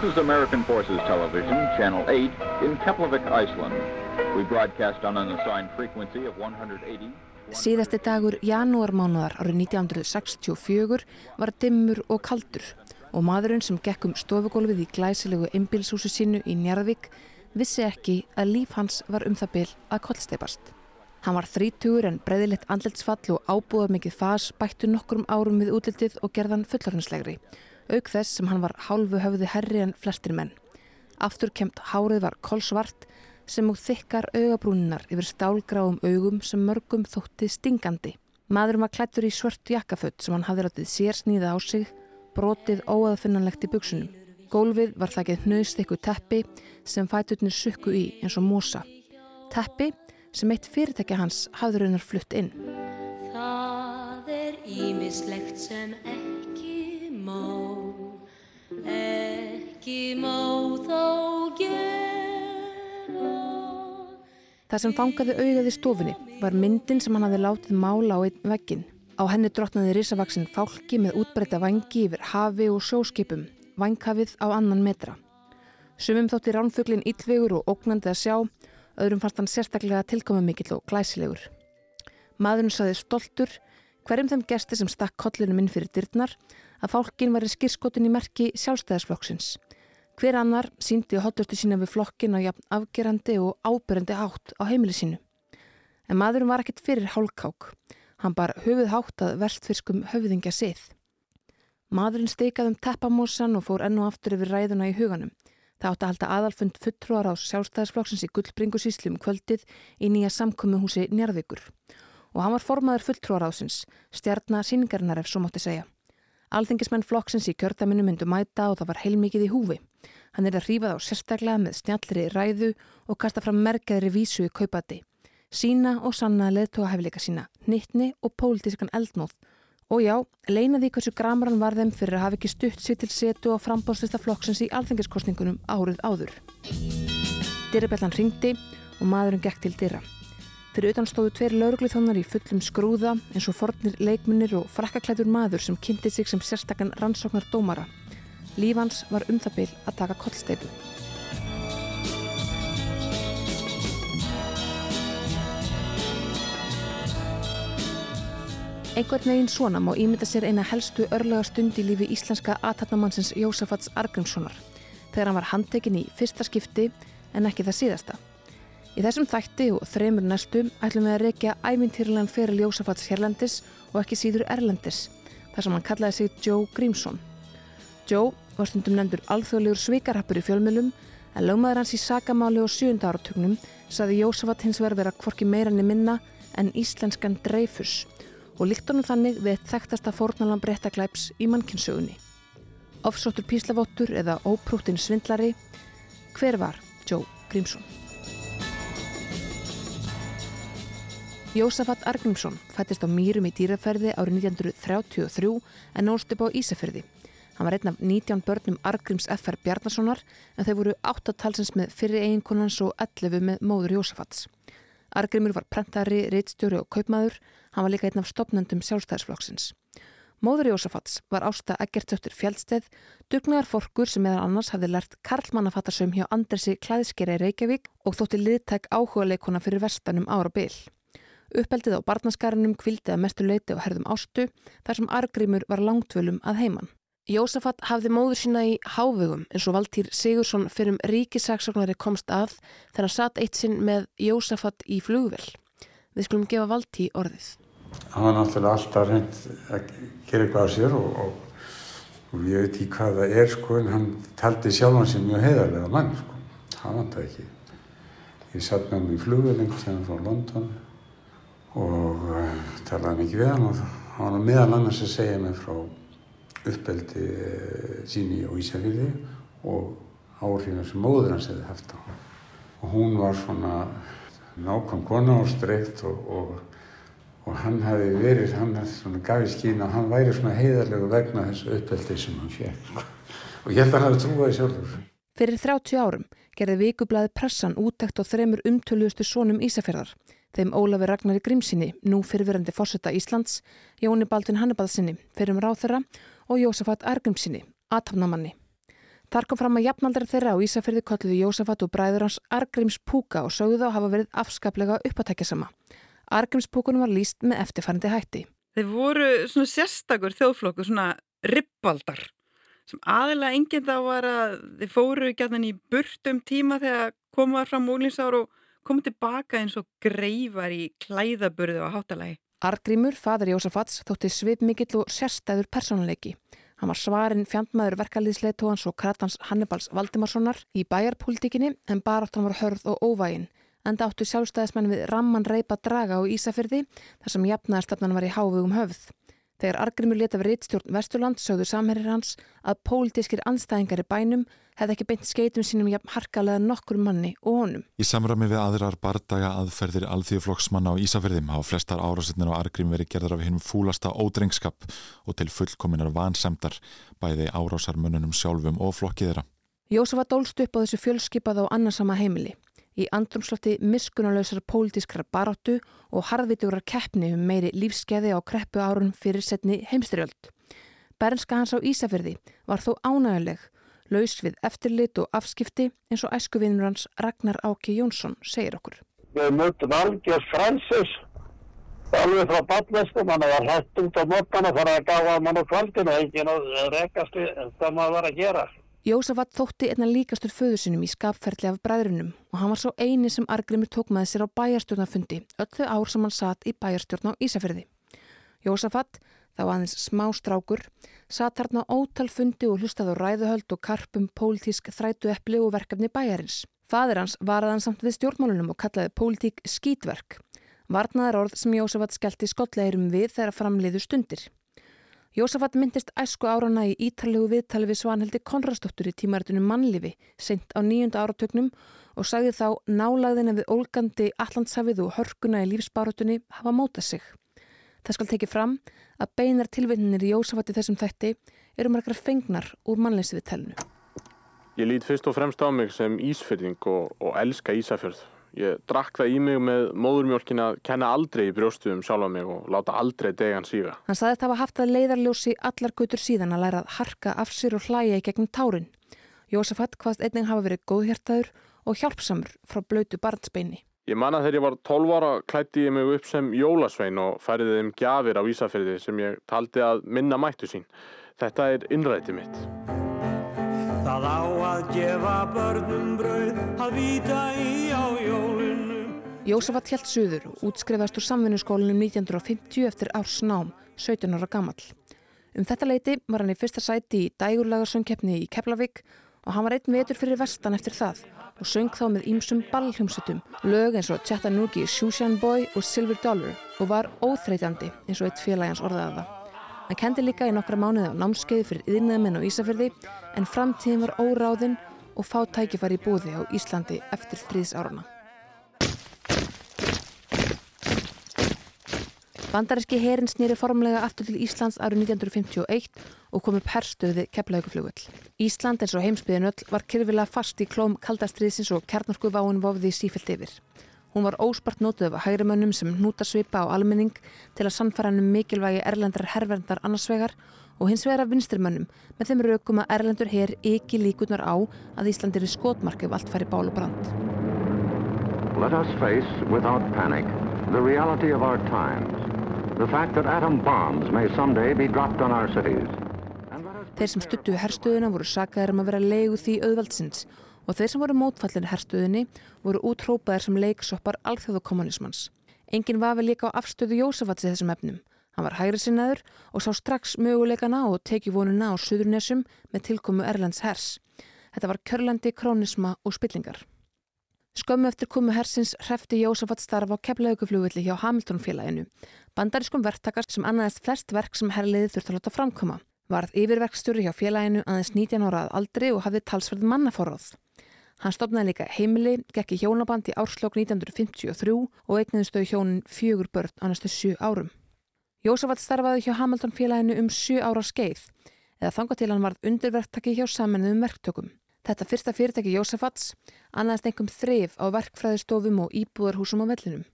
This is American Forces Television, Channel 8, in Keflavik, Iceland. We broadcast on an assigned frequency of 180. Síðasti dagur janúarmánuðar árið 1964 var dimmur og kaldur og maðurinn sem gekk um stofugólfið í glæsilegu einbilshúsi sínu í Njarðvík vissi ekki að líf hans var um það byl að kollsteipast. Hann var þrítugur en breyðilegt andletsfall og ábúðað mikið fas bættu nokkrum árum við útlitið og gerðan fullarhanslegri, auk þess sem hann var hálfu höfði herri en flestir menn. Aftur kemt hárið var kolsvart sem og þykkar augabrúninar yfir stálgráum augum sem mörgum þótti stingandi. Maðurum var klættur í svört jakkafött sem hann hafði ráttið sér sníða á sig, brotið óaðfinnanlegt í buksunum. Gólfið var þakkið hnaust ykkur teppi sem fætutnir sukku í eins og mosa. Teppi sem eitt fyrirtækja hans hafði raunar flutt inn. Það er ímislegt sem ekki má, Það sem fangaði auðað í stofunni var myndin sem hann hafði látið mála á einn veggin. Á henni drotnaði risavaksinn fálki með útbreyta vangi yfir hafi og sjóskipum, vanghafið á annan metra. Sumum þótti ránfuglin íllvegur og ógnandi að sjá, öðrum fannst hann sérstaklega tilkomi mikill og glæsilegur. Maðurinn saði stoltur, hverjum þeim gesti sem stakk kollinum inn fyrir dyrnar, að fálkin var í skirskotin í merki sjálfstæðisflokksins. Hver annar síndi hotlustu sína við flokkin á jafn afgerandi og ábyrjandi átt á heimili sínu. En maðurinn var ekkit fyrir hálkák. Hann bar höfuð hátt að verstfiskum höfðingja sið. Maðurinn steikaði um teppamossan og fór enn og aftur yfir ræðuna í huganum. Það átti að halda aðalfund fulltrúar á sjálfstæðisflokksins í gullbringusíslu um kvöldið í nýja samkomiðhúsi Njarðvíkur. Og hann var formaður fulltrúar ásins, stjarnar síningarinnar ef svo mátti segja. Alþengismenn flokksins í kjördaminu myndu mæta og það var heilmikið í húfi. Hann er að hrífað á sérstaklega með snjallri ræðu og kasta fram merkjaðri vísu í kaupati. Sína og sanna leðtóa hefleika sína, nittni og pólitískan eldnóð. Og já, leinaði hversu gramran var þeim fyrir að hafa ekki stutt sér til setu og frambóðslista flokksins í alþengiskostningunum árið áður. Dyrrabjallan ringdi og maðurinn gekk til dyrra. Fyrir utan stóðu tveir lauruglið þónar í fullum skrúða eins og fornir leikmunir og frakkaklæður maður sem kynnti sig sem sérstakann rannsóknar dómara. Lífans var um það byl að taka kollsteipu. Einhvern veginn svona má ímynda sér eina helstu örlega stund í lífi íslenska aðtatnamannsins Jósafats Argrímssonar þegar hann var handtekinn í fyrsta skipti en ekki það síðasta. Í þessum þætti og þremur næstum ætlum við að reykja æmintýrlegan fyrir Jósafats hérlendis og ekki síður erlendis þar sem hann kallaði sig Joe Grímsson. Joe var stundum nefndur alþjóðlegur svikarhappur í fjölmjölum en lögmaður hans í sagamáli og sjönda áratögnum saði Jósafat hins verið vera hvorki meirann í minna en íslenskan dreifus og líkt honum þannig við þekktasta fórnalan breyttaglæps í mannkynsögunni. Ofsóttur píslavottur eða óprúttin svindlari, hver var Joe Grímsson? Jósafat Argrímsson fættist á Mýrum í dýraferði árið 1933 en nólst upp á Ísafjörði. Hann var einn af 19 börnum Argríms F.R. Bjarnasonar en þau voru 8 talsins með fyrri eiginkonans og 11 með móður Jósafats. Argrímur var prentari, reitstjóri og kaupmaður. Hann var líka einn af stopnendum sjálfstæðisflokksins. Móður Jósafats var ásta Eggertsdóttir Fjaldsteð, dugnaðar forkur sem meðan annars hafði lært Karlmannafattarsum hjá Andresi Klæðskera í Reykjavík og þótti liðtæk áhuga leikona fyrir vestanum ára byl. Uppeldið á barnaskarinum kvildi að mestu leiti og herðum ástu þar sem Argrímur var langtvölum að heiman. Jósafat hafði móður sína í hávegum eins og Valtýr Sigursson fyrir um ríkisaksóknari komst að þegar satt eitt sinn með Jósafat í flugvel. Við skulum gefa Valtý orðið. Hann var náttúrulega alltaf reynd að gera eitthvað á sér og, og, og ég veit ekki hvað það er sko en hann taldi sjálfan sér mjög heiðarlega mann sko. Það vant það ekki. Ég satt með hann í flugvel einhvers veginn frá London og uh, talaði mikið við hann og hann var meðal annars að segja mig frá uppeldi uh, síni og Ísafjörði og áhrifinu sem móður hans hefði haft á hann. Og hún var svona nákvæm kona og streikt og, og, og hann hefði verið, hann hefði svona gafið skín og hann væri svona heiðarlegu vegna þessu uppeldi sem hann fekk. Og ég held að hann hefði trúaði sjálfur. Fyrir 30 árum gerði vikublaði pressan útækt á þremur umtöluðustu sónum Ísafjörðar. Þeim Ólafi Ragnari Grímsinni, nú fyrirverandi fórsetta Íslands, Jóni Baldvin Hannibalsinni, fyrir um ráþurra og Jósafat Argrímsinni, aðtafnamanni. Þar kom fram að jafnaldar þeirra á Ísafyrði kolluðu Jósafat og bræður hans Argríms Púka og sögðu þá hafa verið afskaplega uppatækjasama. Argríms Púkunum var líst með eftirfærandi hætti. Þeir voru svona sérstakur þjóðflokkur, svona ribbaldar sem aðilega enginn þá var að þeir fóru gætan í burtum tíma þegar komaðar fram múlinsár og komið tilbaka eins og greifar í klæðaburðu á hátalagi. Argrímur, fadur Jósafats, þótti svip mikill og sérstæður personleiki. Hann var svarinn fjandmaður verkalýðsleitóhans og kratans Hannibals Valdimarssonar í bæjarpolítikinni en baráttan var hörð og óvægin. Enda áttu sjálfstæðismenn við ramman reypa draga á Ísafyrði þar sem jafnaðarstefnan var í hávugum höfð. Þegar Argrimur leta við rittstjórn Vesturland sögðu samherrir hans að pólitískir anstæðingar í bænum hefði ekki beint skeitum sínum jafn harkalega nokkur manni og honum. Í samrami við aðrar bardaga aðferðir alþjóðflokksmanna á Ísafjörðim hafa flestar árásinnir á Argrim verið gerðar af hinnum fúlasta ódrengskap og til fullkominar vansemdar bæði árásarmununum sjálfum og flokkiðra. Jósafa dólst upp á þessu fjölskipað á annarsama heimili í andrumslótti miskunnulegsar pólitískrar baráttu og harðviturar keppni um meiri lífskeiði á kreppu árun fyrir setni heimstyrjöld. Bernska hans á Ísafjörði var þó ánæguleg, laus við eftirlit og afskipti eins og æskuvinnur hans Ragnar Áki Jónsson segir okkur. Við möttum algjörð fransis, alveg frá ballvestum, hann var hægt út á mótana fyrir að gafa mann á kvaldinu, enginn að rekast við það maður var að gera. Jósafat þótti einna líkastur föðu sinum í skapferðli af bræðrunum og hann var svo eini sem Argrimur tók með sér á bæjarstjórnafundi öllu ár sem hann satt í bæjarstjórn á Ísafjörði. Jósafat, þá aðeins smá strákur, satt hérna ótal fundi og hlustað á ræðuhöld og karpum pólitísk þrætu eppli og verkefni bæjarins. Fadir hans varaðan samt við stjórnmálunum og kallaði pólitík skítverk. Varnaðar orð sem Jósafat skellti skottleirum við þegar framliðu stundir. Jósafat myndist æsku árana í ítarlegu viðtali við Svanhildi Konrastóttur í tímarætunum mannlifi sent á nýjunda áratögnum og sagði þá nálagðina við ólgandi allansafið og hörkuna í lífsbáratunni hafa mótað sig. Það skal tekið fram að beinar tilvinninir í Jósafat í þessum þætti eru margar fengnar úr mannleysviðtalinu. Ég lít fyrst og fremst á mig sem ísfyrðing og, og elska Ísafjörð. Ég drakk það í mig með móðurmjölkin að kenna aldrei í brjóstu um sjálfa mig og láta aldrei degan síga. Hann saði þetta var haft að leiðarljósi allar gutur síðan að læra að harka af sér og hlæja í gegnum tárin. Jósafat hvaðst einning hafa verið góðhjartaður og hjálpsamur frá blötu barnsbeini. Ég manna þegar ég var 12 ára klætti ég mig upp sem jólasvein og færiði þeim gjafir á Ísafjörði sem ég taldi að minna mættu sín. Þetta er innræti mitt. Það á að gefa börnum brauð að vita í. Jósafat helt suður og útskrifast úr samvinnuskólinum 1950 eftir árs nám, 17 ára gammal. Um þetta leiti var hann í fyrsta sæti í dægurlagarsöngkeppni í Keflavík og hann var einn vetur fyrir vestan eftir það og söng þá með ímsum ballhljómsutum, lög eins og Chattanooga, Shushan Boy og Silver Dollar og var óþreytandi eins og eitt félagans orðaða. Hann kendi líka í nokkra mánuði á námskeiði fyrir yðnaðmenn og Ísafjörði en framtíðin var óráðinn og fá tækifari í búði á Íslandi eftir stríðsáruna. Bandaríski herin snýri formlega aftur til Íslands árið 1951 og kom upp herstöði keflauguflugull. Ísland eins og heimsbyðin öll var kyrfilega fast í klóm kaldastriðsins og kjarnorku váin vofði sífilt yfir. Hún var óspart nótuð af hægrimönnum sem hnúta svipa á almenning til að sannfæra hann um mikilvægi erlendrar herrverndar annarsvegar og hins vegar af vinstrimönnum með þeim raukum að erlendur hér ekki líkunar á að Íslandir er skotmark ef allt færi bál og brand. Let us face, without panic, the reality of our times. The fact that atom bombs may someday be dropped on our cities. Þeir sem stuttu herstuðuna voru sakaðir um að vera leigu því auðvaldsins og þeir sem voru mótfallir herstuðinni voru útrópaðir sem leiksoppar alþjóðukommunismans. Engin vafi líka á afstöðu Jósafats í þessum efnum. Hann var hægri sinnaður og sá strax möguleikana og teki vonuna á Suðurnesum með tilkomu Erlends hers. Þetta var körlandi, krónisma og spillingar. Skömmu eftir komu hersins hrefti Jósafat starf á keflauguflugvilli hjá Hamiltonfélaginu, bandariskum verktakar sem annaðist flest verk sem herliði þurft að láta framkoma. Varð yfirverkstjóri hjá félaginu aðeins 19 árað aldri og hafði talsverð mannaforráð. Hann stopnaði líka heimili, gekk í hjónaband í árslokk 1953 og eignuðist þau hjónin fjögur börn á næstu sjö árum. Jósafat starfaði hjá Hamilton félaginu um sjö ára skeið eða þanga til hann varð undirverktaki hjá samennuðum verktökum. Þetta fyrsta fyrirtæki Jósafats annaðist einhverjum þrif á verkfræðistofum og íbúðarhúsum á vellinum.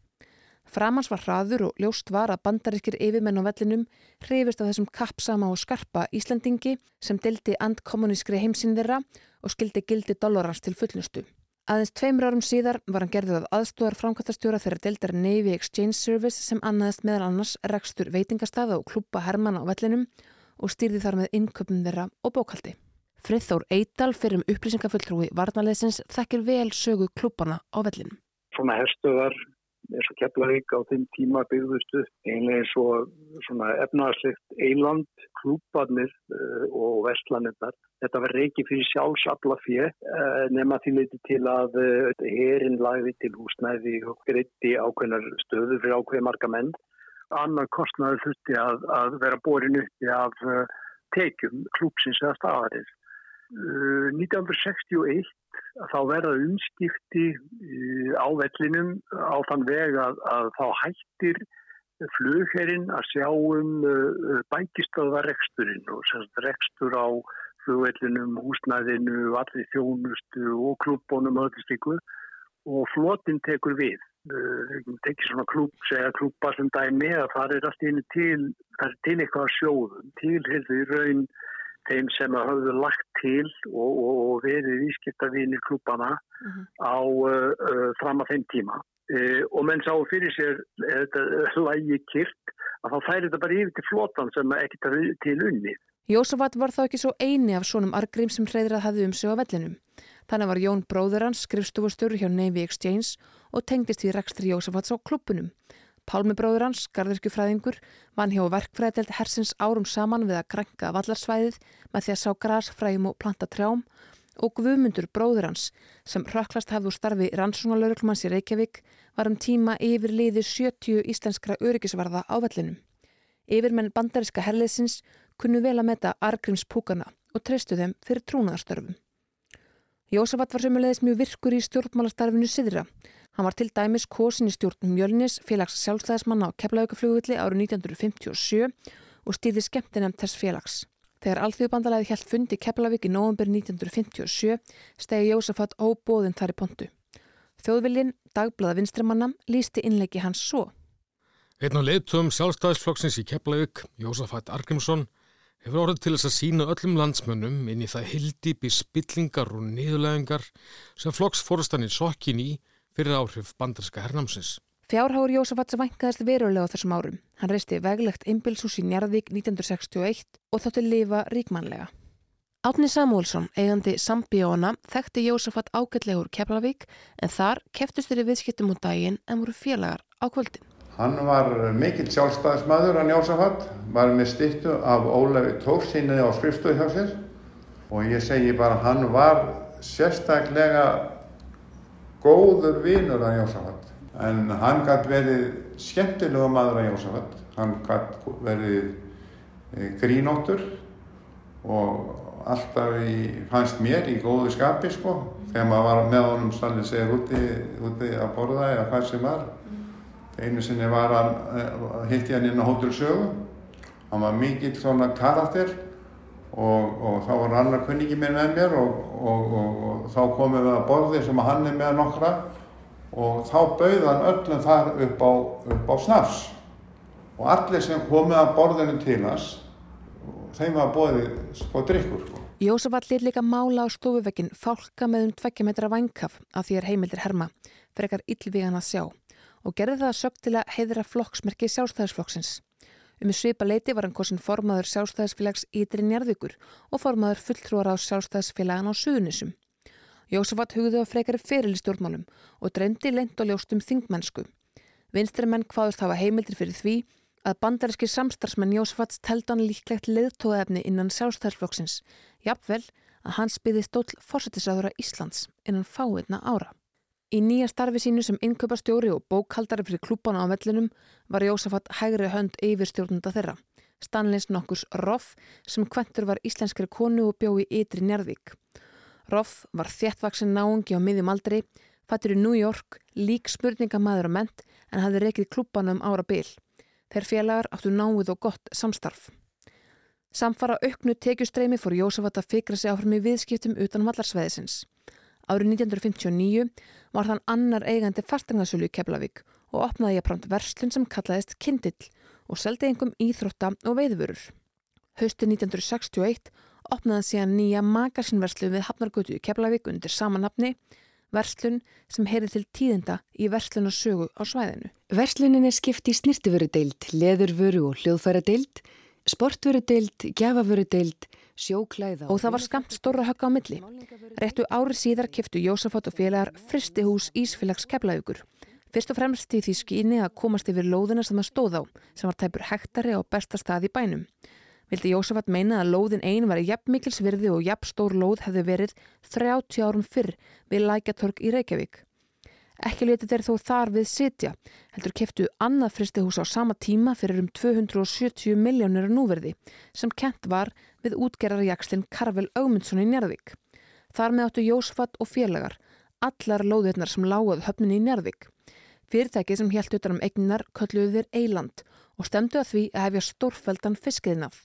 Framans var hraður og ljóst var að bandarískir yfirmenn á vellinum hrifist af þessum kappsama og skarpa Íslandingi sem dildi andkommunískri heimsinn þeirra og skildi gildi dollarans til fullnustu. Aðeins tveimur árum síðar var hann gerður að aðstóðar framkvæmtastjóra þeirra deildar Navy Exchange Service sem annaðist meðal annars rekstur veitingastafa og klúpa hermann á vellinum og stýrði þar með innköpum þeirra og bókaldi. Friðþór Eidal fyrir um upplýsingafulltrúi varnarleysins þekkir vel sögu klúpana á vellinum. Svona herstuðar eins og Keflavík á þeim tíma byggðustu einlega eins og svona efnaðarslegt eiland, klúparnir uh, og vestlanirnar. Þetta var reiki fyrir sjálfsabla fjö uh, nema því leiti til að uh, herin lagði til húsnæði og greitti ákveðnar stöðu fyrir ákveð marga menn. Annar kostnaður þurfti að, að vera borin uppi af tekjum klúpsins eða staðarins. 1961 þá verða umskipti á vellinum á þann veg að, að þá hættir flugherinn að sjá um bækistöðareksturinn og rekstur á flugvellinum, húsnæðinu, allir þjónustu og klúbónum og öllu stíku og flotin tekur við. Það tekir svona klúb, segja klúba sem dæmi að það er alltaf til, það er til eitthvað sjóðum, til hefur í raun þeim sem hafðu lagt til og, og, og verið ískiptavinir klúpana uh -huh. á uh, uh, fram að þeim tíma. Og menn sá fyrir sér þetta lægi kyrkt að þá færi þetta bara yfir til flotan sem ekkert er til unni. Jósafat var þá ekki svo eini af svonum argrím sem hreyðrað hafði um sig á vellinum. Þannig var Jón bróður hans skrifstofustur hjá Navy Exchange og tengdist í rekstri Jósafats á klubunum. Pálmi bróður hans, garðirkjufræðingur, vann hjá verkfræðdelt hersins árum saman við að grænka vallarsvæðið með því að sá grasfræjum og planta trjám og Guðmundur bróður hans sem röklast hafði úr starfi rannsónalauruglmanns í Reykjavík var um tíma yfir liði 70 íslenskra öryggisvarða á vellinum. Yfirmenn bandariska herliðsins kunnu vel að meta argrimspúkana og treystu þeim fyrir trúnaðarstörfum. Jósafat var sömulegis mjög virkur í stjórnmálastarfinu Sidra. Hann var til dæmis kosin í stjórnum Mjölnis, félags sjálfstæðismanna á Keflaugaflugulli árið 1957 og stýði skemmtinemn þess félags. Þegar alþjóðbandalæði hjælt fundi Keflavík í nóvambur 1957 stegi Jósafat óbóðin þar í pontu. Þjóðviljin, dagblaða vinstrimanna, lísti innleiki hans svo. Einn á leiðtöfum sjálfstæðisflokksins í Keflavík, Jósafat Argrímsson, hefur orðið til þess að sína öllum landsmönnum inn í það hildýpi spillingar og niðurlegingar sem flokksforustan í sokkin í fyrir áhrif bandarska hernámsins. Fjárháur Jósafats vankaðist verulega á þessum árum. Hann reisti veglegt einbilshús í Njarðvík 1961 og þátti lifa ríkmannlega. Átni Samúlsson, eigandi Sambíóna, þekkti Jósafat ágætlegur Keflavík en þar keftust þeirri viðskiptum út daginn en voru félagar á kvöldin. Hann var mikill sjálfstæðismæður hann Jósafat, var með stittu af Ólefi Tórsínni á skrifstöðu hjá sér og ég segi bara hann var sérstaklega góður vinur hann Jósafat. En hann gæti verið skemmtilega maður hann Jósafat, hann gæti verið grínóttur og alltaf í, fannst mér í góðu skapi sko, þegar maður var með honum stannir segir úti, úti að borða eða hvað sem var. Einu sinni var hann, hildi hann inn á Hótel Sögu, hann var mikill svona karakter og, og þá var annar kunningi minn með mér og, og, og þá komum við að borði sem hann er með nokkra og þá bauð hann öllum þar upp á, upp á snafs og allir sem komið að borðinu til hans, þeim var bóðið sko drikkur sko. Jósef allir líka mála á stofuvekkin fálka með um tvekkja metra vangkaf að því er heimildir herma, frekar illvígan að sjá og gerði það að heiðra flokksmerki sjálfstæðisflokksins. Um svipa leiti var hann kosin formaður sjálfstæðisfélags Ítri Njarðvíkur og formaður fulltrúar á sjálfstæðisfélagan á Suðunissum. Jósefat hugði á frekari feril í stjórnmálum og dreymdi leint og ljóst um þingmennsku. Vinstri menn hvaðust hafa heimildir fyrir því að bandaríski samstarfsmenn Jósefats teldan líklegt leðtóðefni innan sjálfstæðisflokksins, jafnvel að hans byði stóll fórsetisraðura Íslands innan fáiðna ára. Í nýja starfi sínu sem innköpastjóri og bókaldari fyrir klúpana á vellinum var Jósafat hægri hönd yfir stjórnunda þeirra. Stanleins nokkurs Roff sem kventur var íslenskri konu og bjó í ytri Njarðvík. Roff var þéttvaksinn náungi á miðjum aldri, fattur í New York, lík spurningamæður og ment en hafði reykið klúpana um ára bil. Þeir félagar áttu náið og gott samstarf. Samfara auknu tekjustreimi fór Jósafat að fikra sig áfram í viðskiptum utan vallarsveðisins. Árið 1959 var þann annar eigandi fastegnasölu í Keflavík og opnaði ég pramt verslun sem kallaðist Kindill og seldi einhverjum íþrótta og veiðvörur. Hausti 1961 opnaði síðan nýja magasinverslu við Hafnargötu í Keflavík undir samanhafni, verslun sem heyri til tíðinda í verslun og sögu á svæðinu. Verslunin er skipt í snirtiförudeild, leðurvöru og hljóðfæradeild, sportvörudeild, gjafavörudeild, og það var skamt stóra högg á milli. Réttu ári síðar kiftu Jósafat og félagar fristihús Ísfélags Keflavíkur. Fyrst og fremst í því skýni að komast yfir lóðina sem það stóð á, sem var tæpur hektari á besta stað í bænum. Vildi Jósafat meina að lóðin einu var jafn mikilsvirði og jafn stór lóð hefði verið 30 árum fyrr við Lækjatorg í Reykjavík. Ekki leti þeir þó þar við sitja, heldur keftu annað fristihús á sama tíma fyrir um 270 miljónir núverði sem kent var við útgerarjakslinn Karvel Augmundsson í Njarðvík. Þar með áttu Jósafat og félagar, allar lóðirnar sem láguð höfnin í Njarðvík. Fyrirtæki sem helt utan um eignar kölluðu þeir Eiland og stemdu að því að hefja stórfældan fiskiðnaf.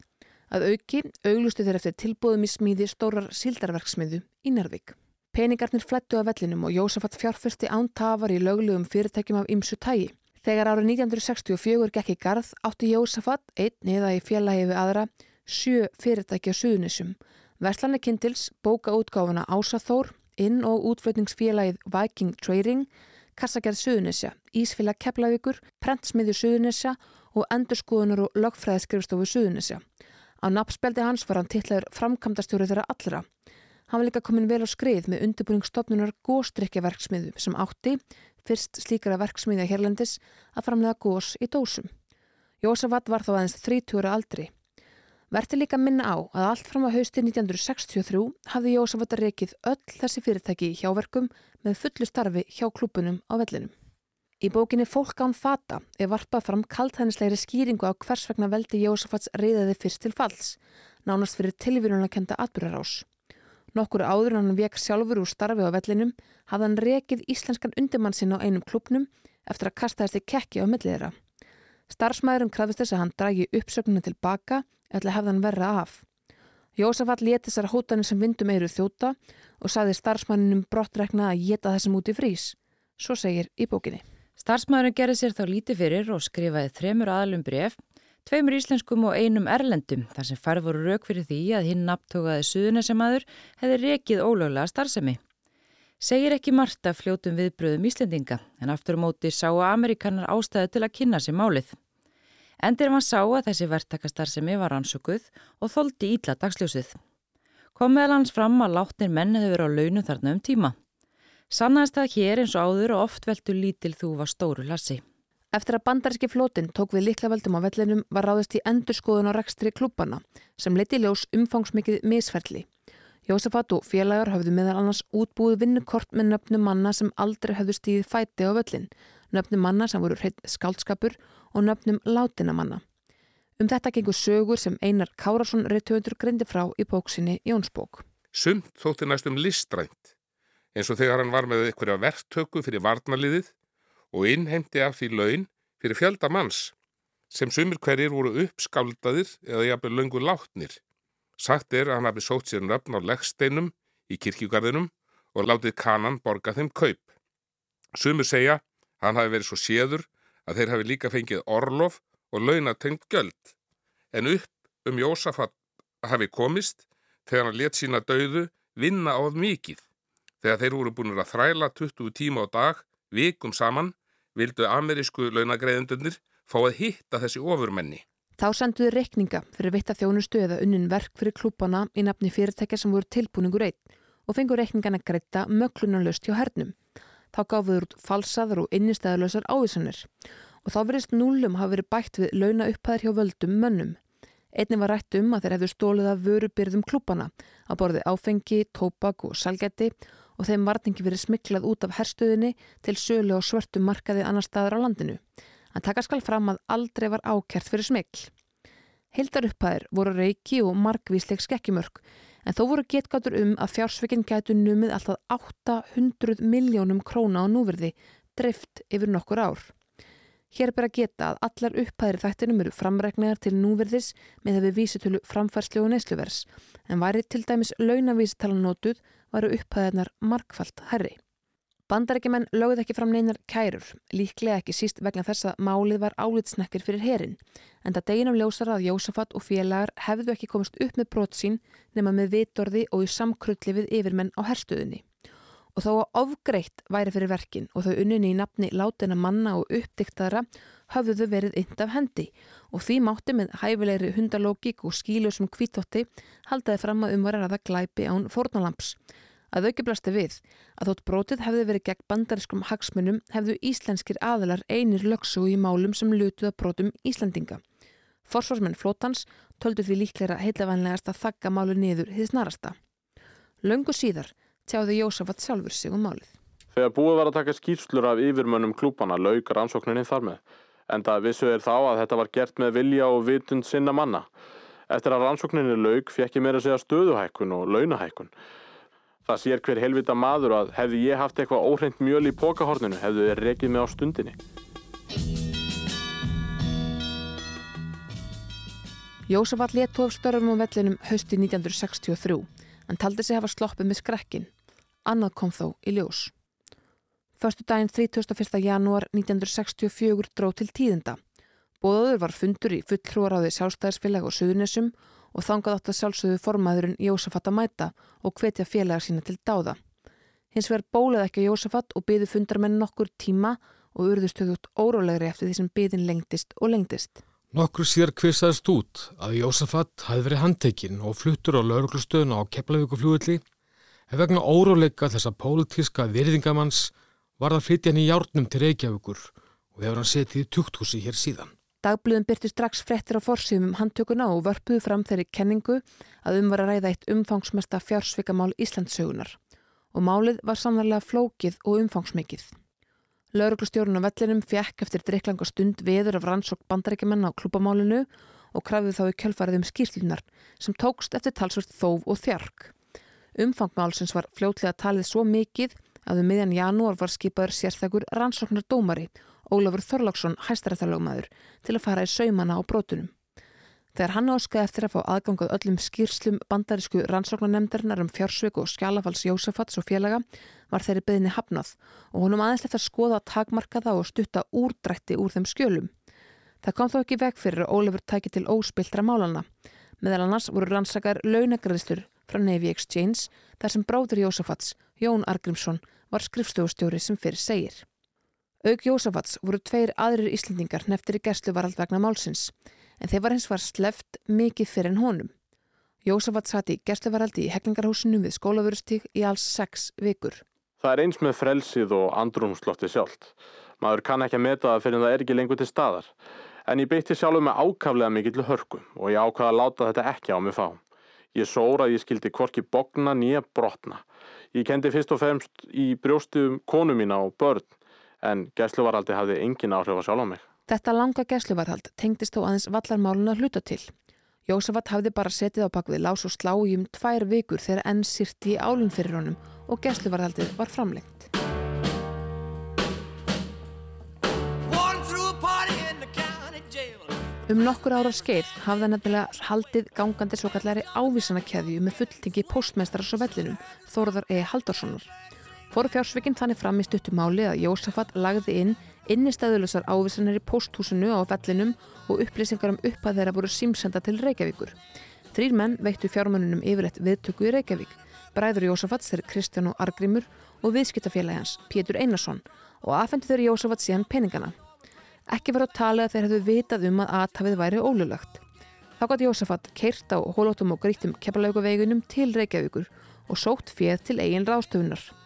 Að auki auglustu þeir eftir tilbúðum í smíði stórar síldarverksmiðu í Njarðvík. Peningarnir flættu af vellinum og Jósafat fjárfyrsti ántafar í löglegum fyrirtækjum af ymsu tægi. Þegar árið 1964 gekk í garð átti Jósafat, einn eða í fjallahi við aðra, sjö fyrirtæki á Suðunissum. Verslanir Kindils bóka útgáfuna Ásaþór, inn- og útflutningsfélagið Viking Trading, kassagerð Suðunisja, Ísfélag Keflavíkur, Prentsmiðju Suðunisja og Endurskoðunar og Logfræðiskrifstofu Suðunisja. Á nabbspeldi hans var hann tillaður framkamtastjóri þeirra allra. Hann var líka komin vel á skrið með undirbúningsstofnunar góstrykjaverksmiðu sem átti, fyrst slíkara verksmiðja hérlendis, að framlega gós í dósum. Jósafat var þá aðeins 30 ára aldri. Verti líka minna á að allt fram á hausti 1963 hafði Jósafat að rekið öll þessi fyrirtæki í hjáverkum með fullu starfi hjá klúpunum á vellinum. Í bókinni Fólk án fata er varpað fram kaltæðnislegri skýringu á hvers vegna veldi Jósafats reyðaði fyrst til falls, nánast fyrir tilvíðunarkenda atbyrjarás. Nokkur áður hann vek sjálfur úr starfi á vellinum hafði hann rekið íslenskan undirmann sinn á einum klubnum eftir að kasta þessi kekki á millið þeirra. Starfsmæðurum krafðist þess að hann dragi uppsögnuna tilbaka eða hefði hann verra af. Jósafat leti þessar hótanir sem vindum eiru þjóta og saði starfsmæninum brottrekna að geta þessum út í frís. Svo segir í bókinni. Starfsmæðurinn gerði sér þá lítið fyrir og skrifaði þremur aðalum bref, tveimur íslenskum og einum erlendum þar sem farið voru rauk fyrir því að hinn nabtókaði suðunesemaður hefði rekið ólöglega starfsemi. Segir ekki Marta fljótum viðbröðum Íslendinga en aftur móti sáu Amerikanar ástæðu til að kynna sér málið. Endir var sá að þessi verktakastarfsemi var ansökuð og þóldi ítla dagsljósið. Kom meðal hans fram að látnir menn hefur verið á launum þarna um tíma. Sannaðist það hér eins og áður og oft veldur lítil þú var stóru hlassi. Eftir að bandaríski flótinn tók við liklaveldum á vellinum var ráðist í endurskoðun á rekstri klúbana sem leiti ljós umfangsmikið misferli. Jósefat og félagar hafðu meðal annars útbúið vinnukort með nöfnum manna sem aldrei hafðu stíðið fæti á völlin, nöfnum manna sem voru hreitt skálskapur og nöfnum látina manna. Um þetta gengur sögur sem Einar Kárasson reittöfundur greindi frá í bóksinni Jónsbók. Sumt þótti næstum listrænt eins og þegar hann var með einhverja verktöku fyrir varnaliðið og innheimti af því laun fyrir fjölda manns sem sumir hverjir voru uppskáldaðir eða jafnveg löngu látnir. Sagt er að hann hafi sótt sér nöfn á leggsteinum í kirkjugarðinum og látið kanan borga þeim kaup. Sumir segja hann hafi verið svo séður að þeir hafi líka fengið orlof og launatengt göld. En upp um Jósafat hafi komist þegar hann let sína dauðu vinna á mikið. Þegar þeir voru búin að þræla 20 tíma á dag, vikum saman, vildu amerísku launagreðendunir fá að hitta þessi ofurmenni. Þá senduðu reikninga fyrir vitt að þjónustu eða unnin verk fyrir klúpana í nafni fyrirtækja sem voru tilbúningur einn og fengur reikningana greita möglunarlöst hjá hernum. Þá gáfuður út falsaður og innistæðalösar ávísanir og þá verist núlum hafa verið bætt við launa upphæðir hjá völdum mönnum. Einnig var rætt um að þeir hefðu stólið af vörubyrðum klúpana að borði áfengi, tópak og salgæti og þeim varningi verið smiklað út af herstuðinni til sölu og svörtum markaði annar staður á landinu. En taka skal fram að aldrei var ákert fyrir smikl. Hildar upphæðir voru reiki og markvísleik skekkjumörk en þó voru getgátur um að fjársveikin gætu numið alltaf 800 miljónum króna á núverði drift yfir nokkur ár. Hér er bara geta að allar upphæðir þættinum eru framregnegar til núverðis með þeirri vísitölu framfærslu og nesluvers en væri til dæmis launavísitalan nótuð varu upphæðirnar markfalt herri. Bandarækjumenn lögði ekki fram neinar kærur, líklega ekki síst vegna þess að málið var álitsnekkir fyrir herin, en það deginum ljósar að Jósafat og félagar hefðu ekki komist upp með brot sín nema með vitorði og í samkrulli við yfirmenn á herstuðinni. Og þó að ofgreitt væri fyrir verkin og þau unninni í nafni látina manna og uppdiktaðra hafðu þau verið ynd af hendi og því mátti með hæfilegri hundalógík og skílusum kvítótti haldaði fram að umvarar að það glæpi án fórnalamps. Að aukiblasti við að þótt brotið hefði verið gegn bandariskum hagsmunum hefðu íslenskir aðalar einir lögsu í málum sem lutuða brotum Íslandinga. Forsvarsmenn flótans töldu því líklega heitlevanlegast að þakka málu niður hins narasta. Löngu síðar tjáði Jósafat sjálfur sig um málið. Þegar búið var að taka skýrslur af yfirmönnum klúpana laug rannsókninni þar með. En það vissu er þá að þetta var gert með vilja og vitund sinna manna. Eftir að rannsókninni laug fekk ég meira segja stöðuhækkun og launahækkun. Það sér hver helvita maður að hefði ég haft eitthvað óhreint mjöl í pókahorninu hefðu þeir rekið mig á stundinni. Jósafat letu af störfum á vellinum hausti 1963 en taldi sig hafa sloppið með skrekkin. Annað kom þó í ljós. Förstu daginn 31. janúar 1964 dró til tíðinda. Bóður var fundur í fulltrúaráði sjálfstæðarsfélag og söðunessum og þangað átt að sjálfsögðu formaðurinn Jósafat að mæta og hvetja félagar sína til dáða. Hins vegar bólað ekki Jósafat og byði fundarmenn nokkur tíma og urðustuð út órólegri eftir því sem byðin lengtist og lengtist. Nokkur sér kvisaðist út að Jósafat hafi verið handtekinn og fluttur á lauruglustöðuna á Keflavíkuflúðli ef vegna óróleika þessa pólitíska virðingamanns var það flytja hann í járnum til Reykjavíkur og hefur hann setið í tukthúsi hér síðan. Dagblöðum byrtu strax frettir á forsýðum um handtökuna og vörpuðu fram þeirri kenningu að um var að ræða eitt umfangsmesta fjársvikamál Íslandsögunar og málið var samðarlega flókið og umfangsmikið. Lauruglustjórun á vellinum fjekk eftir dreiklanga stund veður af rannsók bandarækjumenn á klúpamálinu og krafið þá í kjölfarið um skýrslunar sem tókst eftir talsvört þóf og þjark. Umfangmálsins var fljótlega talið svo mikið að um miðjan janúar var skipaður sérstakur rannsóknar dómari Ólafur Þorláksson hæstarættalögmaður til að fara í saumana á brotunum. Þegar hann áskaði eftir að fá aðgangað öllum skýrslum bandarísku rannsóknarnemndarinnar um fjársveiku og skjálafals Jósafats og félaga var þeirri beðinni hafnað og honum aðeins lefði að skoða takmarkaða og stutta úrdrætti úr þeim skjölum. Það kom þó ekki veg fyrir að Ólafur tæki til óspiltra málana. Meðal annars voru rannsakar launagræðslur frá Navy Exchange þar sem bráður Jósafats, Jón Argrímsson, var skrifstofustjóri sem fyrir segir. Auk Jósafats voru tveir aðrir Íslendingar neftir í gerstluvarald vegna málsins, en þeir var hins var sleft mikið fyrir en honum. Jósafats satt í gerstluvaraldi í heklingarhúsinu við skólafurustík í alls sex vikur. Það er eins með frelsið og andrumslotti sjálft. Maður kann ekki að meta það fyrir en það er ekki lengur til staðar. En ég beitti sjálfur með ákaflega mikill hörku og ég ákvaði að láta þetta ekki á mig fá. Ég sóra að ég skildi korki bogna nýja brotna. Ég kendi fyrst og fremst í brjóstum konu mína og börn en gæsluvarhaldi hafði engin áhrif á sjálf á mig. Þetta langa gæsluvarhald tengdist þó aðeins vallarmálun að hluta til. Jósafat hafði bara setið á bakvið lás og slá í um tvær vikur þegar enn sýrti í álun fyrir honum og gæsluvarhaldið var framlengt. Um nokkur ára skeið hafða nefnilega haldið gangandi svo kallari ávísanakeðju með fulltingi postmestrar svo vellinum Þóruðar E. Haldarssonar. Fóru fjársvikinn þannig fram í stuttumáli að Jósafat lagði inn innistæðulusar ávísanir í posthúsinu á vellinum og upplýsingar um uppað þeirra voru símsenda til Reykjavíkur. Þrýr menn veittu fjármönunum yfirleitt viðtöku í Reykjavík. Bræður Jósafats þeir Kristján og Argrimur og viðskiptafélagi hans, Pétur Einarsson og aðfendu þeir Jósafat síðan peningana. Ekki var á tali að þeir hefðu vitað um að aðtafið væri ólulagt. Þá gæti Jósafat keirt á hólótum og grítum keppalaugavegunum til Reykjavíkur og sótt fjöð til eigin ráðstöfunar.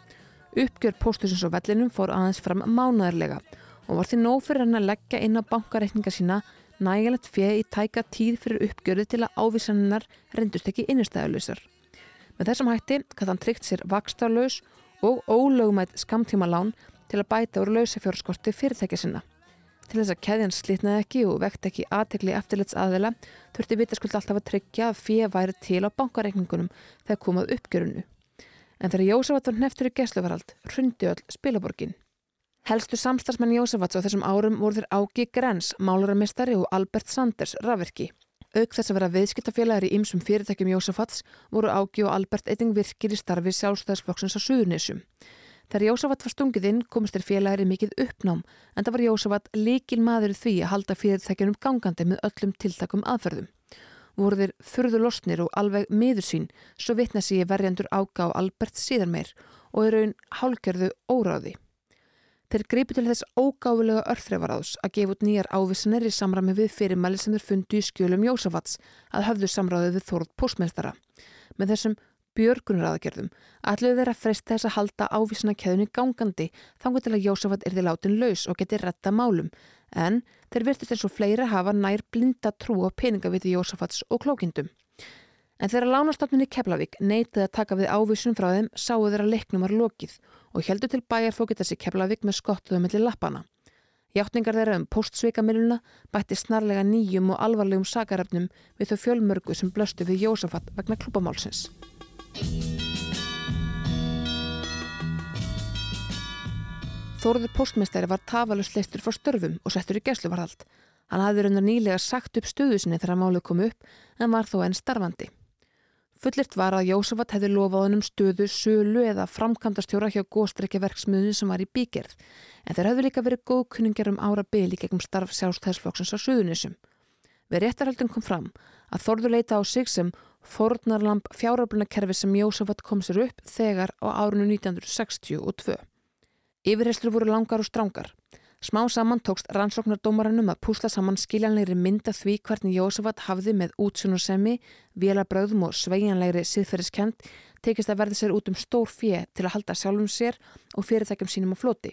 Uppgjör póstusins á vellinum fór aðeins fram mánaðarlega og var því nóg fyrir hann að leggja inn á bankareikninga sína nægilegt fjöð í tæka tíð fyrir uppgjörði til að ávísaninnar reyndust ekki innistæðuleysar. Með þessum hætti gæti hann tryggt sér vakstarlaus og ólögumætt skamtíma lán til að bæta úr lausafjörðskorti fyrirtækja sinna. Til þess að keðjan slitnaði ekki og vekt ekki aðtegli eftirlits aðeila þurfti vitaskuld alltaf að tryggja að fjöð væri til á bankareikningunum þegar komað uppgjörunu en þegar Jósafat var hneftur í gesluvarald hrundi öll spilaborgin. Helstu samstagsmenn Jósafats á þessum árum voru þeir Ági Grens, máluramistari og Albert Sanders, rafverki. Auk þess að vera viðskiptafélagir í ymsum fyrirtækjum Jósafats voru Ági og Albert eitting virkir í starfi sjálfstæðisflokksins á Suðurnesum. Þegar Jósafat var stungið inn komist þér félagir í mikið uppnám en það var Jósafat líkil maður því að halda fyrirtækjunum gangandi með öllum tiltakum aðferðum. Voru þeir fyrðu losnir og alveg miður sín svo vitna sig verjandur ágá Albert síðan meir og er raun hálgjörðu óráði. Þeir greipi til þess ógáfulega örþrefaráðs að gefa út nýjar ávissanir í samræmi við fyrirmæli sem þeir fundu í skjölum Jósafats að höfðu samráðið við Þórð Pósmeistara. Með þessum björgunaraðgerðum ætluðu þeir að freysta þess að halda ávísanakeðunni gangandi þangu til að Jósafat er því látin laus og geti retta málum en þeir virtist eins og fleiri hafa nær blinda trú á peningaviti Jósafats og klókindum. En þegar lánastofninni Keflavík neytið að taka við ávísunum frá þeim sáu þeirra leiknum var lokið og heldur til bæjar fókit þessi Keflavík með skottuðum mellir lappana. Hjáttningar þeirra um postsveikamiluna bætti snarlega nýjum og alvarlegum sakarefnum við þau fjölmörgu sem blöstu við Jósafat vegna klúpamálsins. Þóruður postmestæri var tafalust leistur frá störfum og settur í gæsluvarhald. Hann hafði raunar nýlega sagt upp stöðu sinni þegar málið kom upp en var þó enn starfandi. Fullirt var að Jósafat hefði lofað honum stöðu, sölu eða framkvæmdastjóra hjá góstrækjaverksmiðunum sem var í bígerð en þeir hefðu líka verið góðkunningar um ára byli gegum starf sjálfstæðsflokksins á Suðunissum. Við réttarhaldum kom fram að Þorður leita á sig sem fornarlamp fjáröflunakerfi sem Jósafat kom sér upp þegar á árunum 1962. Yfirherslur voru langar og strángar. Smá saman tókst rannsóknardómaranum að púsla saman skiljanlegri mynda því hvernig Jósafat hafði með útsunarsemi, vélabröðum og sveianlegri siðferðiskend tekist að verði sér út um stór fjö til að halda sjálfum sér og fyrirtækjum sínum á floti.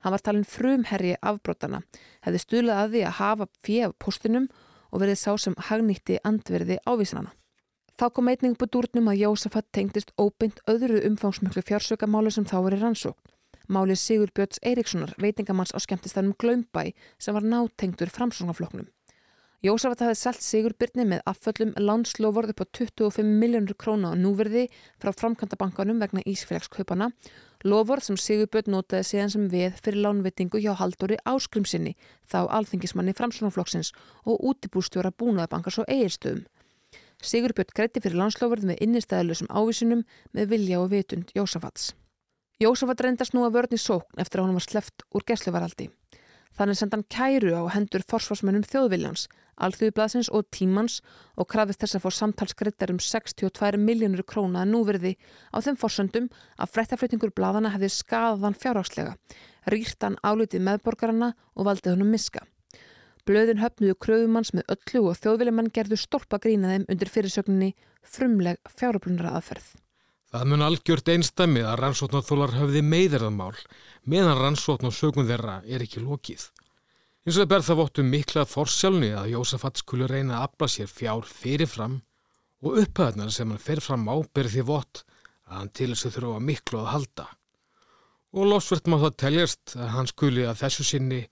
Hann var talin frumherri afbrótana, hefði stuðlað að því að hafa fjö af postinum og verið sá sem hagnýtti andverði ávísanana. Þá kom eitning på dúrnum að Jósafat tengdist óbeint öðru umfangsmöklu fjársökamálu sem þá í rannsókn. Málið Sigur Björns Eiríkssonar, veitingamanns á skemmtistanum Glömbæ sem var nátengtur framsóknarfloknum. Jósafat hafði selt Sigur Byrni með afföllum lánslóvorð upp á 25 miljónur króna á núverði frá framkvæmdabankanum vegna Ísfélagskaupana, lóvorð sem Sigur Björn notaði síðan sem við fyrir lánveitingu hjá Haldóri Áskrimsinni, þá alþingismanni framsóknarflokksins og útibústjóra búnaðabankars og eigirstöðum. Sigur Björn greitti fyrir lánslóvorð með innistæðilegum ávísunum með vilja og vitund Jósafats. Jósafat reyndast nú að vörni sókn eftir að hún var sleft úr gesluvaraldi. Þannig senda hann kæru á hendur forsvarsmönnum þjóðviljans, alþjóðblasins og tímans og krafist þess að fá samtalskreitar um 62 miljónur króna að núverði á þeim forsöndum að frettaflutningur bladana hefði skadaðan fjárhagslega, rýrtan álutið meðborgarana og valdið húnum miska. Blöðin höfnuðu kröfumanns með öllu og þjóðviljumann gerðu stólpa grínaðum undir fyrirsögninni frumleg fjáröflunara aðferð. Það mun algjört einstæmið að rannsóknarþólar höfði meðerðamál meðan rannsókn og sögum þeirra er ekki lokið. Eins og það ber það vottu miklað forsjálni að Jósafat skulu reyna að afla sér fjár fyrirfram og upphæðnar sem hann fer fram á ber því vott að hann til þess að þurfa miklu að halda. Og losvert má það teljast að hann skuli að þessu sinni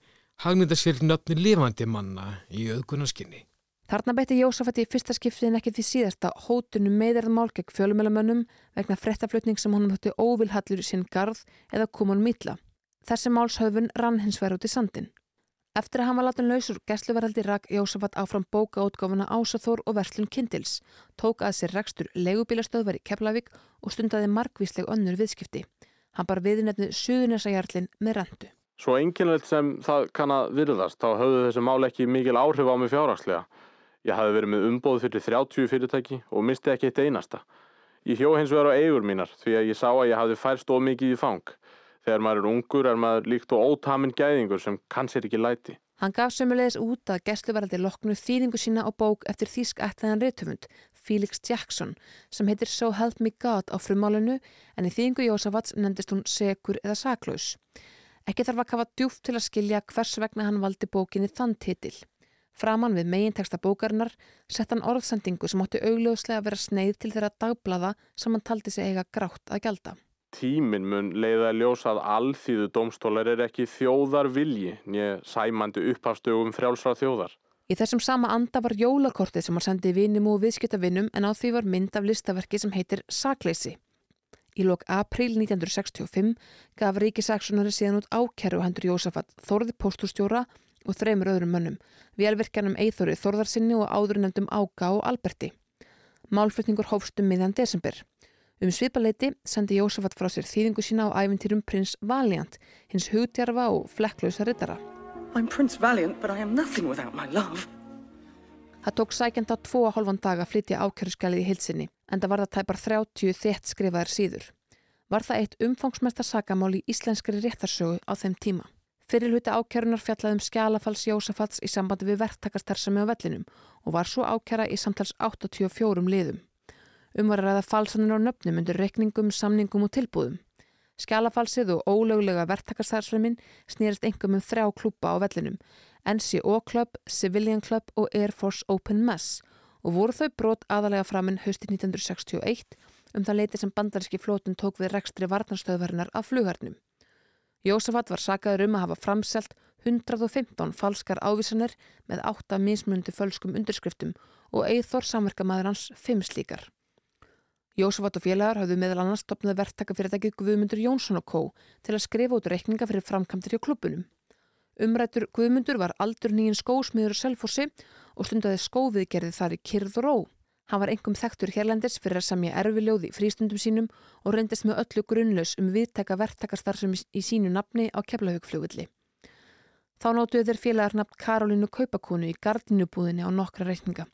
hagnita sér nöfni lifandi manna í auðgunarskinni. Þarna beitti Jósafat í fyrsta skiptin ekki því síðasta hótunum meðerðmál gegn fjölumölamönnum vegna frettaflutning sem honum hötti óvilhallur sinn garð eða komun mítla. Þessi málshöfun rann hins verið út í sandin. Eftir að hann var látin lausur gæsluveraldi rak Jósafat áfram bókaótgáfuna Ásaþór og Verslun Kindils, tók að sér rekstur legubílastöðvar í Keflavík og stundaði markvísleg önnur viðskipti. Hann bar viðnefnið Suðunesajárlin með rendu. Svo enginlegt sem það kann að virðast, þá höfðu þessi mál ekki mikil áhrif á mig fjárhagslega. Ég hafi verið með umbóð fyrir 30 fyrirtæki og misti ekki eitt einasta. Ég hjó hins vegar á eigur mínar því að ég sá að ég hafi færst ómikið í fang. Þegar maður er ungur er maður líkt og ótaminn gæðingur sem kann sér ekki læti. Hann gaf sömulegis út að gæsluveraldi loknu þýðingu sína á bók eftir þýsk ætlaðan reytumund, Felix Jackson, sem heitir So Help Me God á frumálunu en í þýðingu Jósafats nefndist hún Segur eða Saklaus. Ekki þarf að kafa djúft til að skilja hvers vegna hann valdi bókinni þann titil. Framan við meginteksta bókarinnar sett hann orðsendingu sem átti augljóslega að vera sneið til þeirra dagblada sem hann taldi sig eiga grátt að gjalda. Tímin mun leiða að ljósa að alþýðu domstólar er ekki þjóðar vilji nýja sæmandi upphafstögum frjálsra þjóðar. Í þessum sama anda var jólakortið sem hann sendi vinum og viðskiptavinum en á því var mynd af listaverki sem heitir Sakleysi. Í lok april 1965 gaf Ríkisaksonari síðan út ákerru hendur Jósafat Þorði postúrstjóra og þreymur öðrum mönnum, velvirkjanum Eithori Þorðarsinni og áður nefndum Ága og Alberti. Málflutningur hófstum miðjan desember. Um svipaleiti sendi Jósafat frá sér þýðingu sína á æfintýrum prins Valiant, hins hugdjarfa og flekklausa rittara. I'm Prince Valiant, but I am nothing without my love. Það tók sækjanda tvo að hálfan dag að flytja ákjörðskjalið í hilsinni, en það var það tæpar 30 þétt skrifaðar síður. Var það eitt umfangsmesta sagamál í íslenskri réttarsögu á þeim tíma. Fyrir hluti ákjörðunar fjallaðum skjalafals Jósafats í sambandi við verktakarstarfsemi á vellinum og var svo ákjara í samtals 84 liðum. Um var að ræða falsanir á nöfnum undir rekningum, samningum og tilbúðum. Skjalafalsið og ólöglega verktakarstarfsemin snýrist engum um þrjá klúpa á vellinum, NCO Club, Civilian Club og Air Force Open Mess og voru þau brot aðalega framinn hösti 1961 um það leiti sem bandaríski flótun tók við rekstri varnarstöðverðinar af flugharnum. Jósafat var sagaður um að hafa framselt 115 falskar ávísanir með 8 mismundi fölskum undirskriftum og Eithor samverkamæður hans 5 slíkar. Jósafat og félagar hafðu meðal annars stopnað verktakafyrirtæki Guðmundur Jónsson og Kó til að skrifa út reikninga fyrir framkamtir hjá klubunum. Umrættur Guðmundur var aldur nýjinn skósmiður og selfossi og stundaði skóviðgerði þar í kyrð og ró. Hann var engum þekktur hérlendis fyrir að samja erfiljóði frístundum sínum og reyndist með öllu grunnlaus um viðteka verktakarstar sem í sínu nafni á keflahaugflugulli. Þá nótuðu þeir félagarnafn Karolínu Kaupakonu í gardinubúðinni á nokkra reikninga.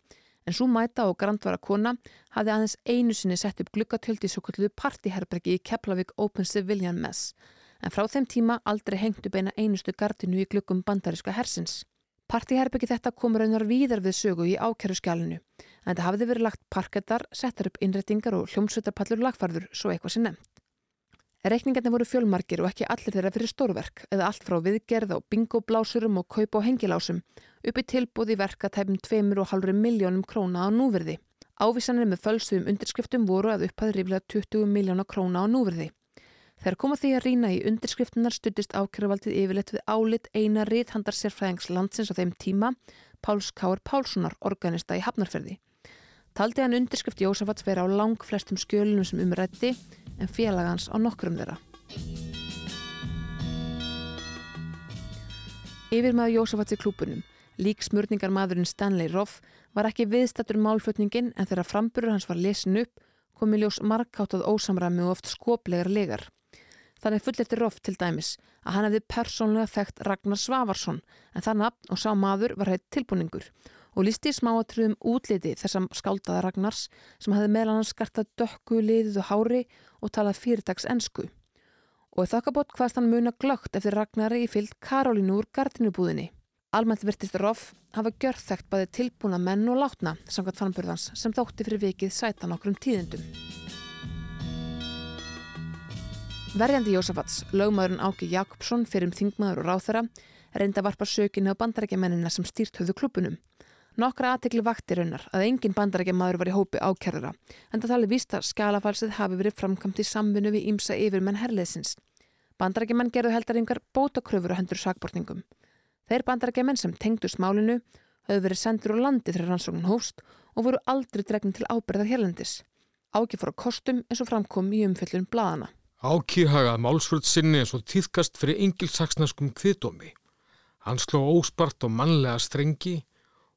En svo mæta og grandvara kona hafði aðeins einu sinni sett upp glukkatöld í svo kalluðu partiherbergi í Keflavík Open Civilian Mess. En frá þeim tíma aldrei hengt upp eina einustu gardinu í glukkum bandariska hersins. Partiherbyggi þetta kom raunar víðar við sögu í ákjæruskjálinu en þetta hafði verið lagt parketar, settar upp innrettingar og hljómsveitarpallur lagfarður svo eitthvað sem nefnt. Reikningarnir voru fjölmarkir og ekki allir þeirra fyrir stórverk eða allt frá viðgerð á bingoblásurum og kaup og hengilásum uppi tilbúði verkatæpum 2,5 miljónum króna á núverði. Ávísanir með fölsuðum undirskriftum voru að upphæði ríflega 20 miljóna króna á núverði. Þegar koma því að rýna í undirskriftunar stuttist ákjöruvaldið yfirleitt við álit eina ríthandar sérfræðings landsins á þeim tíma, Páls Káur Pálssonar, organista í Hafnarferði. Taldi hann undirskrift Jósafats vera á lang flestum skjölunum sem umrætti en félagans á nokkrum þeirra. Yfir maður Jósafats í klúpunum, lík smurningar maðurinn Stanley Roth, var ekki viðstattur málflutningin en þegar framburur hans var lesin upp, komi ljós markáttað ósamræmi og oft skoplegar legar. Þannig fullirti Roff til dæmis að hann hefði persónlega þekkt Ragnar Svavarsson en það nafn og sá maður var heitt tilbúningur og lísti í smáatröðum útliti þessam skáldaða Ragnars sem hefði meðlan hann skartað dökku, liðið og hári og talað fyrirtags ensku. Og í þokkabót hvaðst hann muna glögt eftir Ragnari í fyllt Karolínu úr gardinubúðinni. Almennt virtist Roff hafa gjörþekkt bæði tilbúna menn og látna samkvæmt fannburðans sem þótti fyrir vikið sætan okkur um tíðindum. Verjandi Jósafats, lögmaðurinn Áki Jakobsson fyrir um þingmaður og ráþara, reynda varpa sökinu á bandarækjamennina sem stýrt höfðu klubunum. Nokkra aðtekli vakti raunar að engin bandarækjamaður var í hópi ákjörðara, en það tali víst að skalafalsið hafi verið framkamt í samvinnu við ímsa yfirmenn herleðsins. Bandarækjaman gerðu heldaringar bótakröfur á hendur sakbortningum. Þeir bandarækjamenn sem tengdu smálinu höfðu verið sendur á landi þegar rannsóknin hóst og voru aldrei dregn til ábyrðar hérlendis. Áki fór á kostum eins og framkom í umfjöllun bladana. Áki hagað málsvörð sinni eins og týðkast fyrir engilsaksnaskum kviðdómi. Hann sló óspart og mannlega strengi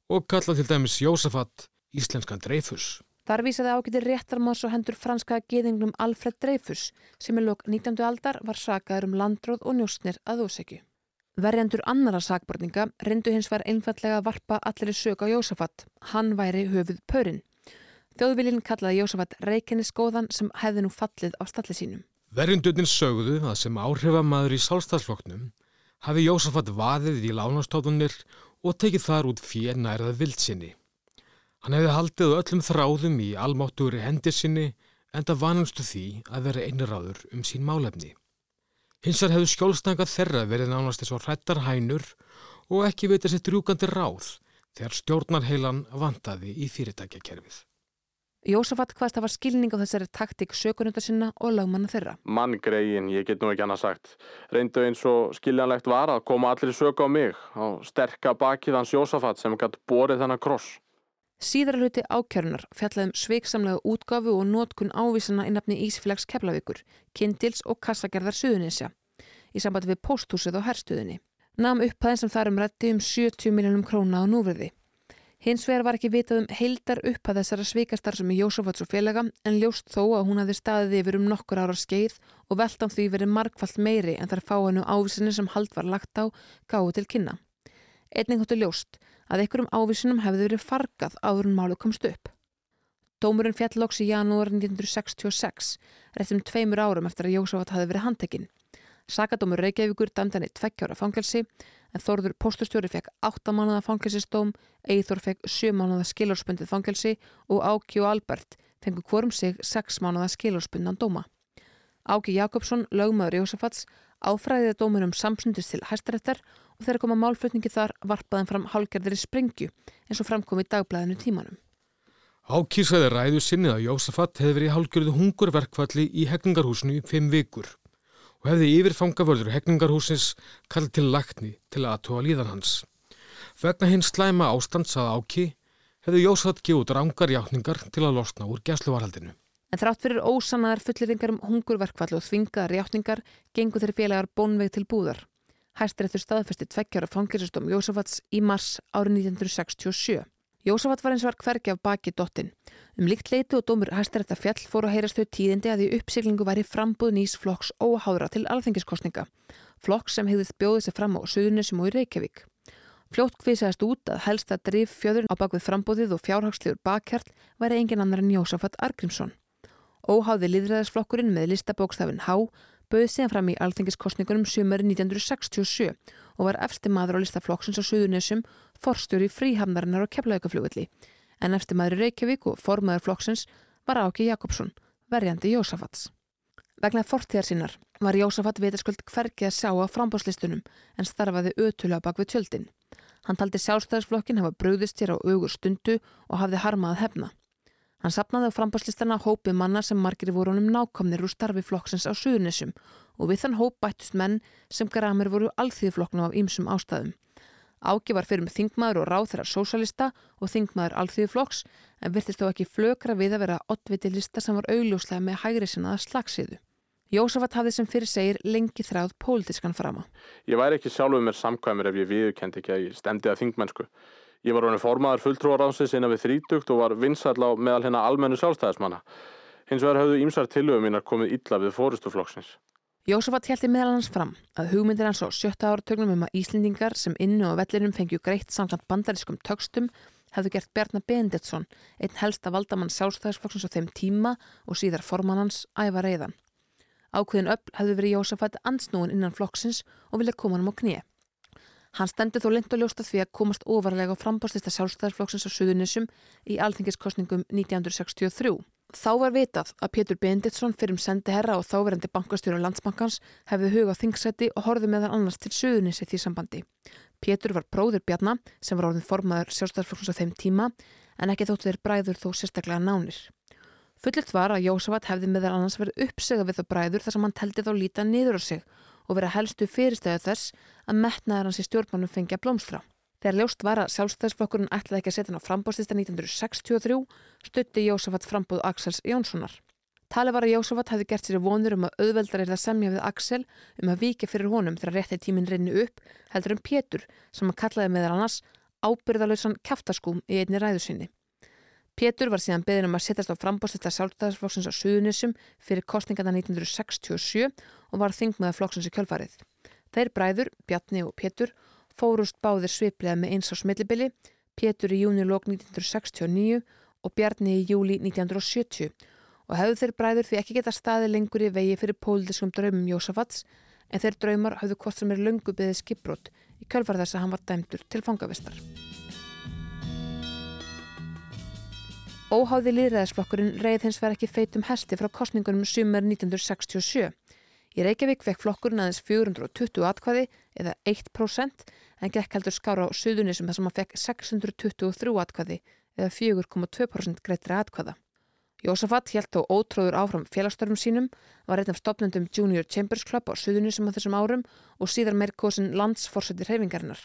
og kallað til dæmis Jósafat íslenskan Dreifus. Þar vísaði ágættir réttarmáðs og hendur franska geðingnum Alfred Dreifus sem í lok 19. aldar var sagaður um landróð og njóstnir að ósegju. Verjandur annara sagbortninga reyndu hins var einfallega að varpa allir sög á Jósafat. Hann væri höfuð pörinn. Þjóðvilin kallaði Jósafat reikenniskóðan sem hefði nú fallið á stalli sínum. Verjundurinn sögðu að sem áhrifamaður í sálstafsfloknum hafi Jósafat vaðið í lánastóðunir og tekið þar út fjenærað vildsinni. Hann hefði haldið öllum þráðum í almáttúri hendir sinni en það vanumstu því að vera einráður um sín málefni. Hinsar hefðu skjólstangað þeirra verið nánast eins og hrættar hænur og ekki veit þessi drúkandi ráð þegar stjórnarheilan vantaði í fyrirtækjakerfið. Jósafat hvaðst hafa skilning á þessari taktík sökunundar sinna og lagmanna þeirra. Mann greiðin, ég get nú ekki annað sagt. Reyndu eins og skiljanlegt var að koma allir söku á mig, á sterka bakið hans Jósafat sem gætt borið þennan kross. Síðara hluti ákjörnar fjallaðum sveiksamlega útgafu og nótkun ávísana í nafni Ísfélags Keflavíkur, Kindils og Kassagerðar Suðunisja í sambandi við pósthúsið og herstuðinni. Nam upphæðin sem þar um rætti um 70 miljónum króna á núverði. Hins vegar var ekki vitað um heildar upp að þessara svikastar sem er Jósafats og félaga en ljóst þó að hún hafði staðið yfir um nokkur ára skeið og veldan því verið markvallt meiri en þar fá hennu ávísinni sem hald var lagt á gáðu til kynna. Einning hóttu ljóst að einhverjum ávísinum hefði verið fargað áður en málu komst upp. Dómurinn fjallóks í janúar 1966, réttum tveimur árum eftir að Jósafat hafi verið handtekinn. Sakadómur Reykjavíkur dæmdi hann í tveggjára fangelsi en Þorður postustjóri fekk 8 mánuða fangelsistóm, Eithor fekk 7 mánuða skilórspundið fangelsi og Áki og Albert fengur hvorm sig 6 mánuða skilórspundan dóma. Áki Jakobsson, lögmaður Jósafats, áfræðiði dómur um samsundist til hæstarættar og þegar koma málflutningi þar varpaðan fram hálgerðir í sprengju eins og framkom í dagblæðinu tímanum. Áki sæði ræðu sinnið að Jósafat hefði verið hálgjörðu hungurverkvalli í hegningarhúsinu í 5 vikur og hefði yfirfangavörður hegningarhúsins kall til lagni til aðtóa líðan hans. Vegna hins slæma ástand sað áki hefði Jósat gefið rángar játningar til að losna úr gæsluvarhaldinu. En þrátt fyrir ósannaðar fulleringar um hungurverkvall og þvingaðar játningar gengur þeirri félagar bónveg til búðar. Hæstir eftir staðfesti tveggjara fangiristum Jósafats í mars árið 1967. Jósafat var eins og var hvergi af baki dottin. Um líkt leitu og dómur hæstarætta fjall fóru að heyrast þau tíðindi að því uppsiglingu væri frambúð nýs flokks óháðra til alþengiskostninga. Flokks sem hefðið bjóðið sér fram á Suðunisum og í Reykjavík. Fljótt kvisaðist út að helst að drif fjöður á bakvið frambúðið og fjárhagslegur bakkjart væri engin annar en Jósafat Argrímsson. Óháði liðræðisflokkurinn með listabókstafin H bauð síðan fram í alþengiskostningunum sumari 1967 og var efsti maður á listaflokksins á Suðunisum forstjóri fríhamnarinnar á keflaugaflugulli en eftir maður í Reykjavík og formaður flokksins var Áki Jakobsson, verjandi Jósafats. Vegna fortíðar sinnar var Jósafat vitaskuld hvergi að sjá á frambáslistunum en starfaði ötulega bak við tjöldin. Hann taldi sjálfstæðisflokkin hafa bröðist sér á augur stundu og hafði harmað hefna. Hann sapnaði á frambáslistana hópi manna sem margir voru honum nákomnir úr starfi flokksins á Suðunessum og við þann hóp bættust menn sem gramir voru alþýðflokknum af ýmsum ástæðum. Áki var fyrir með þingmaður og ráð þeirra sósalista og þingmaður alþýðflokks en virtist þó ekki flökra við að vera ottviti lista sem var augljóslega með hægri sinnaða slagsíðu. Jósafat hafði sem fyrir segir lengi þráð pólitískan frama. Ég væri ekki sjálfuð mér samkvæmur ef ég viðkendi ekki að ég stemdi að þingmennsku. Ég var honum formaður fulltrúaránsins innan við þrítugt og var vinsall á meðal hérna almennu sjálfstæðismanna. Hins vegar hafðu ímsar tilögum mínar komið illa við fórustuflokksins. Jósafat heldi meðal hans fram að hugmyndir hans á sjötta áratögnum um að Íslendingar sem innu á vellinum fengju greitt samkvæmt bandariskum tögstum hefðu gert Bjarnar Benditsson, einn helsta valdamann sjálfstæðisflokksins á þeim tíma og síðar formannans æfa reyðan. Ákveðin öll hefðu verið Jósafat ansnúin innan flokksins og vilja koma hann á kníi. Hann stendi þó lind og ljósta því að komast ofarlega á frambáslista sjálfstæðarflokksins á Suðunissum í alþingiskostningum 1963. Þá var vitað að Pétur Benditsson fyrir um sendi herra og þáverandi bankastjóra landsbankans hefði hugað þingsæti og horfið meðan annars til Suðunissi því sambandi. Pétur var bróður Bjarnar sem var orðin formaður sjálfstæðarflokksins á þeim tíma en ekki þóttu þeir bræður þó sérstaklega nánir. Fullirt var að Jósafat hefði meðal annars verið uppsegað við það bræður þar sem hann teldi þá líta niður á sig og vera helstu fyrirstæðu þess að metnaðar hans í stjórnmannum fengja blómstra. Þegar ljóst var að sjálfstæðsflokkurinn ætlaði ekki að setja hann á frambóðslista 1963 stutti Jósafat frambóð Axels Jónssonar. Tali var að Jósafat hefði gert sér vonur um að auðveldar er það semja við Axel um að vika fyrir honum þegar rétti tíminn reyni upp heldur um Pétur sem að kallaði meðal annars ábyrðalösan kæftaskúm í einni ræðu sinni. Pétur var síðan beðin um að setjast á frambóðslista sjálfstæðsflokksins á Suðunissum fyrir kostningarna 1967 og var þingmaður flokksins í kjölfarið. Þeir bræður, Bjarni og Pétur, fórust báðir sviplega með eins á smillibili, Pétur í júni lók 1969 og Bjarni í júli 1970 og hefðu þeir bræður því ekki geta staði lengur í vegi fyrir pólitískum draumum Jósafats en þeir draumar hafðu hvort sem er löngu beðið skipbrott í kjölfar þess að hann var dæmdur til fangavistar. Óháði líðræðisflokkurinn reið hins verið ekki feitum hesti frá kostningunum sumar 1967. Í Reykjavík fekk flokkurinn aðeins 420 atkvæði eða 1% en gekk heldur skára á Suðunisum þar sem hann fekk 623 atkvæði eða 4,2% greittri atkvæða. Jósafat held þó ótróður áfram félagsstörfum sínum, var einn af stopnendum Junior Chambers Club á Suðunisum á þessum árum og síðar meir kosin landsforsetir hreyfingarinnar.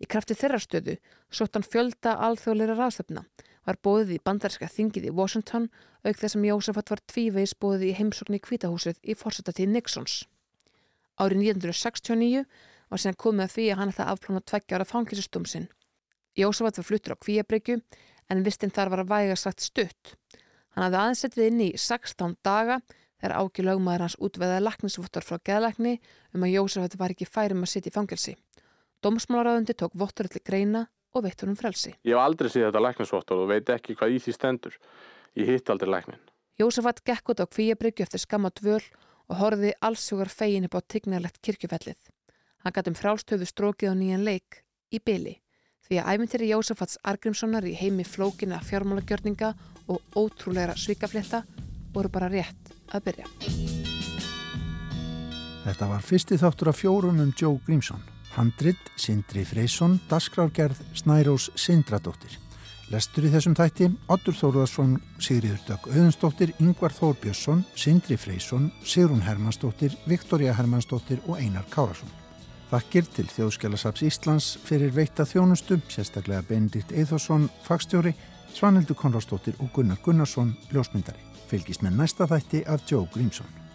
Í krafti þeirra stöðu sótt hann fjölda alþjóðleira ráðstöfna var bóðið í bandarska þingið í Washington auk þess að Jósafat var tvívegis bóðið í heimsókn í kvítahúsið í fórsettatið Nixons. Árið 1969 var síðan komið að því að hann ætlaði afplána tveggjára fangilsistum sinn. Jósafat var fluttur á Kvíabryggju en vistinn þar var að væga sagt stutt. Hann hafði aðeinsettið inn í 16 daga þegar áki lögmaður hans útveðaði laknisvottar frá geðlakni um að Jósafat var ekki færum að sitja í fangelsi. Dómsmálaráðundi tók vottur allir greina og veitt honum frelsi. Ég hef aldrei séð þetta læknisvottor og veit ekki hvað í því stendur. Ég hitt aldrei læknin. Jósafat gekk út á Kvíabryggju eftir skamma dvöl og horfiði allsugar fegin upp á tignarlegt kirkjufellið. Hann gæti um frálstöðu strókið á nýjan leik í byli því að æmyntiri Jósafats Argrímssonar í heimi flókina fjármálagjörninga og ótrúleira svikaflétta voru bara rétt að byrja. Þetta var fyrsti þáttur af fjórum um Joe Grímsson. Handrit Sindri Freysson, Dasgrárgerð Snærós Sindradóttir. Lestur í þessum þætti Ottur Þóruðarsson, Sigriður Dögg Auðunsdóttir, Yngvar Þór Björnsson, Sindri Freysson, Sigrun Hermannsdóttir, Viktoria Hermannsdóttir og Einar Kárasson. Þakkir til Þjóðskjálasaps Íslands fyrir veitta þjónustu, sérstaklega Benedikt Eithosson, fagstjóri, Svanhildur Konradsdóttir og Gunnar Gunnarsson, ljósmyndari. Fylgist með næsta þætti af Joe Grímsson.